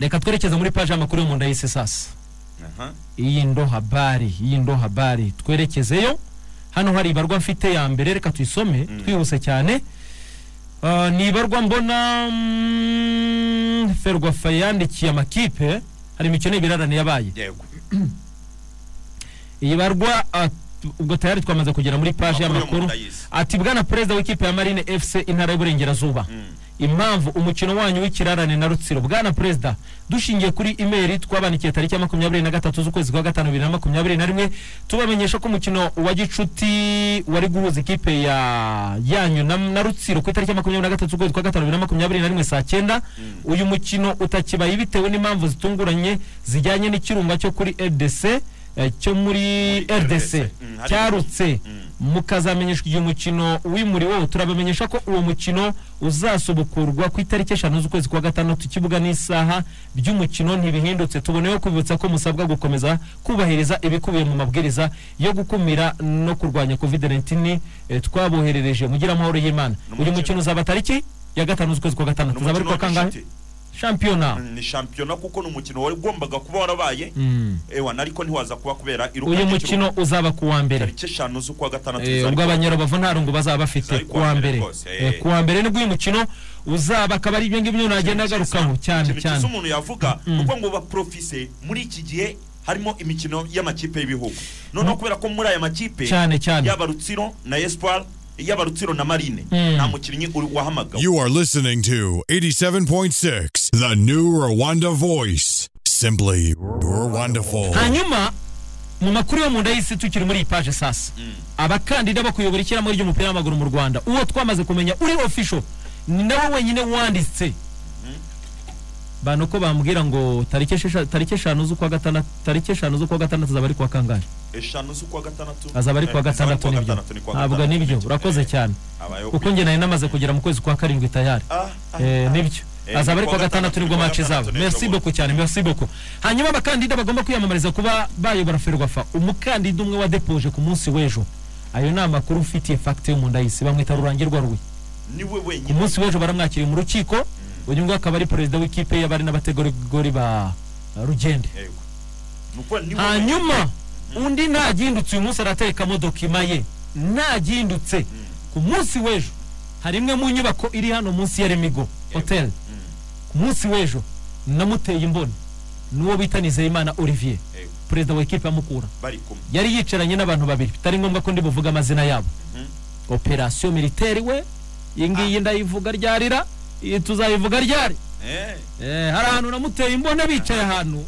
reka twerekeze muri paji y'amakuru yo mu nda y'isi sasa. Iyi ndo habari iyi ndo habari. Twerekezeyo. Hano hari ibarwa mfite ya mbere reka tuyisome twihuse cyane. Ah, ni ibarwa mbona mm, ferwafa yandikiye amakipe. Hari imikino y'ibirarane yabaye iyi barwa ah, ubwo tayari twamaze kugera muri paji y'amakuru. ati bwana perezida w'ikipe ya marine fc intara y'uburengerazuba. Impamvu umukino wanyu w'ikirarane na rutsiro. Bwana perezida dushingiye kuri imeri twabandikiye tariki ya makumyabiri na gatatu z'ukwezi kwa gatanu bibiri na makumyabiri na rimwe tubamenyesha ko umukino wa gicuti wari guhuza ikipe ya yanyu na, na rutsiro ku itariki ya makumyabiri na gatatu z'ukwezi kwa gatanu bibiri na makumyabiri na rimwe saa cyenda. Uyu mukino utakibaye bitewe n'impamvu zitunguranye zijyanye n'ikirunga cyo kuri eh, cyo muri rdc. Mm, cyarutse. Mm. mukazamenyeshwa igihe umukino wimuriweho turabamenyesha ko uwo mukino uzasubukurwa ku itariki eshanu z'ukwezi kwa gatandatu ikibuga n'isaha by'umukino ntibihindutse tuboneyeho kubibutsa ko musabwa gukomeza kubahiriza ibikubiye mu mabwiriza yo gukumira no kurwanya covid 19 eh, twaboherereje. Mugira amahoro y'imana uyu mukino uzaba tariki ya gatanu z'ukwezi kwa gatandatu. Uzaba ari kwa wa kangahe. Shampiyona ni shampiyona kuko ni umukino wari ugombaga kuba warabaye. Mm. ewa ariko ntiwaza kuba kubera iruka uyu mukino uzaba ku wa mbere. Tariki eshanu z'ukwa gatandatu Eh, ubwo abanyarubavu nta rungu bazaba bafite ku wa mbere Eh, eh. ku wa mbere ni bwo uyu mukino uzaba akaba ari ibyo ngibyo nagenda agarukaho cyane ikintu cyane. umuntu yavuga kuko ngo baprofise muri iki gihe harimo imikino y'amakipe y'ibihugu. Noneho kubera ko muri aya makipe cyane cyane. yaba rutsiro na espoir yaba rutsiro na marine Mm. nta mukinnyi uri- wahamagawe You are listening to 87.6, the new Rwanda voice. Simply Rwandaful. hanyuma mu makuru yo mu nda y'isi tukiri muri iyi paje sasa abakandida bo kuyobora ishyirahamwe ry'umupira w'amaguru mu rwanda uwo twamaze kumenya uri official ni nawe wenyine wanditse bantu ko bambwira ngo tariki esha- tariki eshanu z'ukwa gatandatu tariki eshanu z'ukwa gatandatu azaba ari kuwa kangahe? Eshanu z'ukwa gatandatu. Azaba ari kuwa Eh, gatandatu ni byo. ntabwo ni byo urakoze Eh, cyane. kuko njye nari namaze kugera mu kwezi kwa karindwi tayari. Ah, ah, Eh, ah. ni byo azaba ari kuwa gatandatu ni bwo match zabo merci beaucoup cyane merci beaucoup. Hanyuma abakandida bagomba kwiyamamariza kuba bayobora ferwafa. Umukandida umwe wadepoje ku munsi w'ejo. Ayo ni amakuru ufitiye fagite yo mu nda y'isi bamwita rurangirwa rwe ku munsi w'ejo baramwakiriye mu rukiko uyu nguyu akaba ari perezida w'ikipe y'abari n'abategarugori ba rugende. Hanyuma undi ntagindutse uyu munsi aratekamo dokima ye. Ntagindutse ku munsi w'ejo hari imwe mu nyubako iri hano munsi ya remigo hotel. Ku munsi w'ejo namuteye imboni n'uwo bita nizeyimana olivier perezida wa ekipe ya mukura. Yari yicaranye n'abantu babiri. Bitari ngombwa ko ndi buvuge amazina yabo. Mhm. operasiyo militeri we iyi ngiyi ndayivuga ryarira. Tuzayivuga ryari Eh, Eh, hari ahantu namuteye imbone bicaye ahantu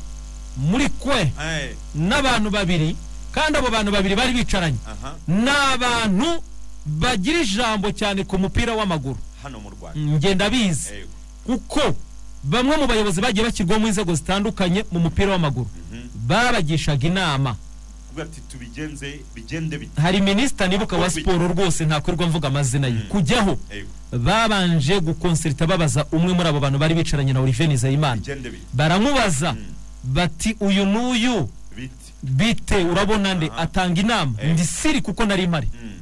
muri kwe eh, n'abantu babiri kandi abo bantu babiri bari bicaranye. Ni abantu bagira ijambo cyane ku mupira w'amaguru. Hano mu rwanda. Ngenda bizi kuko bamwe mu bayobozi bagiye bashyirwaho mu nzego zitandukanye mu mupira w'amaguru. Mhm. babagishaga inama. Kuvuga ati tubigenze bigende bite? Hari minisita nibuka wa siporo rwose ntakwirirwa mvuga amazina ye. Kujyaho. Yego. babanje gukonserita babaza umwe muri abo bantu bari bicaranye na Olivier Nizeyimana. Baramubaza Mm. bati uyu n'uyu? Bite? Urabona nde? Atanga inama. Ndi siri kuko nari mpari. Mm.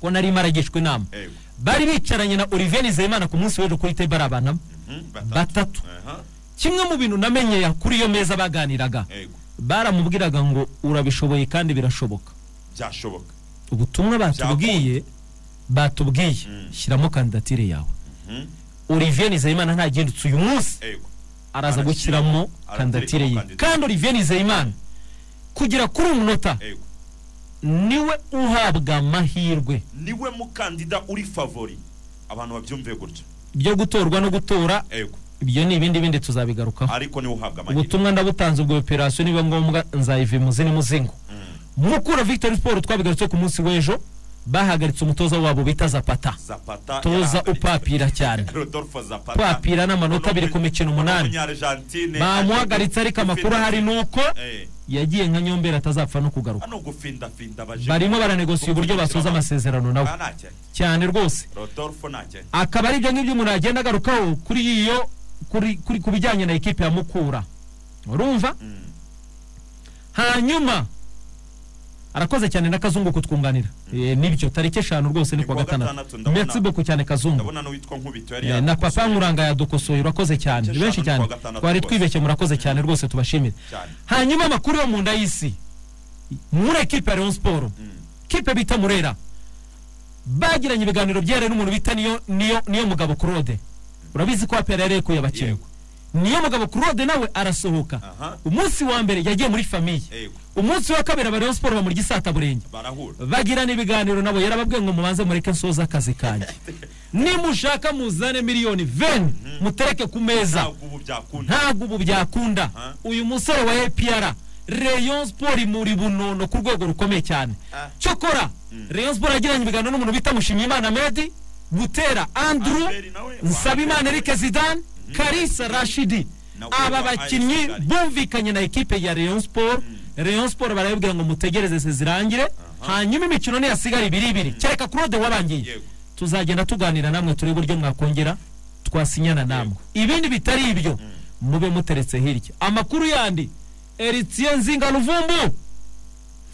ko nari maragishwa inama. Bari bicaranye na Olivier Nizeyimana ku munsi w'ejo kuri table Mhm. batatu. Kimwe mu bintu namenyeye kuri iyo meza baganiraga. Baramubwiraga ngo urabishoboye kandi birashoboka. Byashoboka. Ubutumwa batubwiye batubwiye. Mm. shyiramo kandidatire yawe. Mhm. Olivier Nizeyimana ntagendutse uyu munsi. Araza gushyiramo kandidatire ye. kandi Olivier Nizeyimana kugera kuri uyu munota Yego. ni we uhabwa amahirwe. Niwe mukandida uri favori. Abantu babyumve gutyo byo gutorwa no gutora. Ibyo ni ibindi bindi tuzabigarukaho. Ariko ni we uhabwa amahirwe. Ubutumwa ndabutanze ubwo operasiyo niba ngombwa nzayiva imuzini muzingo Mm. mukura victory sport twabigarutse ku munsi w'ejo bahagaritse umutoza wabo bita zapata. Toza upapira cyane. Upapira n'amanota abiri ku mikino umunani. Bamuhagaritse ariko amakuru ahari ni uko Eh, yagiye nka nyombera atazapfa no kugaruka. Barimo baranegosiye uburyo basoza amasezerano nawe. Ah, cyane rwose. Akaba ari ibyo ngibyo umuntu yagenda agarukaho kuri iyo ku bijyanye na ekipe ya mukura. Urumva? Mm. hanyuma arakoze cyane na kazungu kutwunganira. Eh, ni byo tariki eshanu rwose ni kuwa gatandatu merci beaucoup cyane kazungu. Eh, na papa nkuranga yadukosoye urakoze cyane. Ni benshi cyane. twari twibeshye murakoze cyane rwose tubashimire. Hanyuma amakuru yo mu nda y'isi. Muri ekipe ya Rayon Sport kipe bita Murera. Bagiranye ibiganiro byere n'umuntu bita niyo niyo niyo mugabo Claude. Urabizi ko yekuye abakinnyi Yego. niyo mugabo Claude nawe arasohoka. Umunsi wa mbere yagiye muri famiye umunsi wa kabiri aba Rayon Sport bamurya isata burenge bagirana ibiganiro nabo yarababwiye ngo mubanze mureke nsoza akazi kanjye nimushaka muzane miliyoni veni mutereke ku meza. Ntabwo ubu byakunda. Uyu musore wa APR Rayon Sport muri bunono ku rwego rukomeye cyane. Ah. cyokora Rayon Sport yagiranye ibiganiro n'umuntu bita Mushimiyimana Medi. Butera Andrew Nsabimana. Eric Zidane Kalisa Rashidi. Aba bakinnyi bumvikanye na ekipe ya Rayon Sport. Rayon Sport barabibwira ngo mutegereze zirangire. Hanyuma imikino niyasigara ibiri ibiri kereka Claude warangiye Yego. tuzagenda tuganira namwe turebe uburyo mwakongera twasinyana namwe. Ibindi bitari ibyo mube muteretse hirya. Amakuru yandi. Eritien Nzinga Luvumbu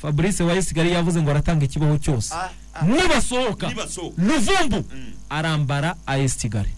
Fabrice Wayisigari yavuze ngo aratanga ikibaho cyose Ah, ah. nibasohoka. Luvumbu Mm. arambara AS Kigali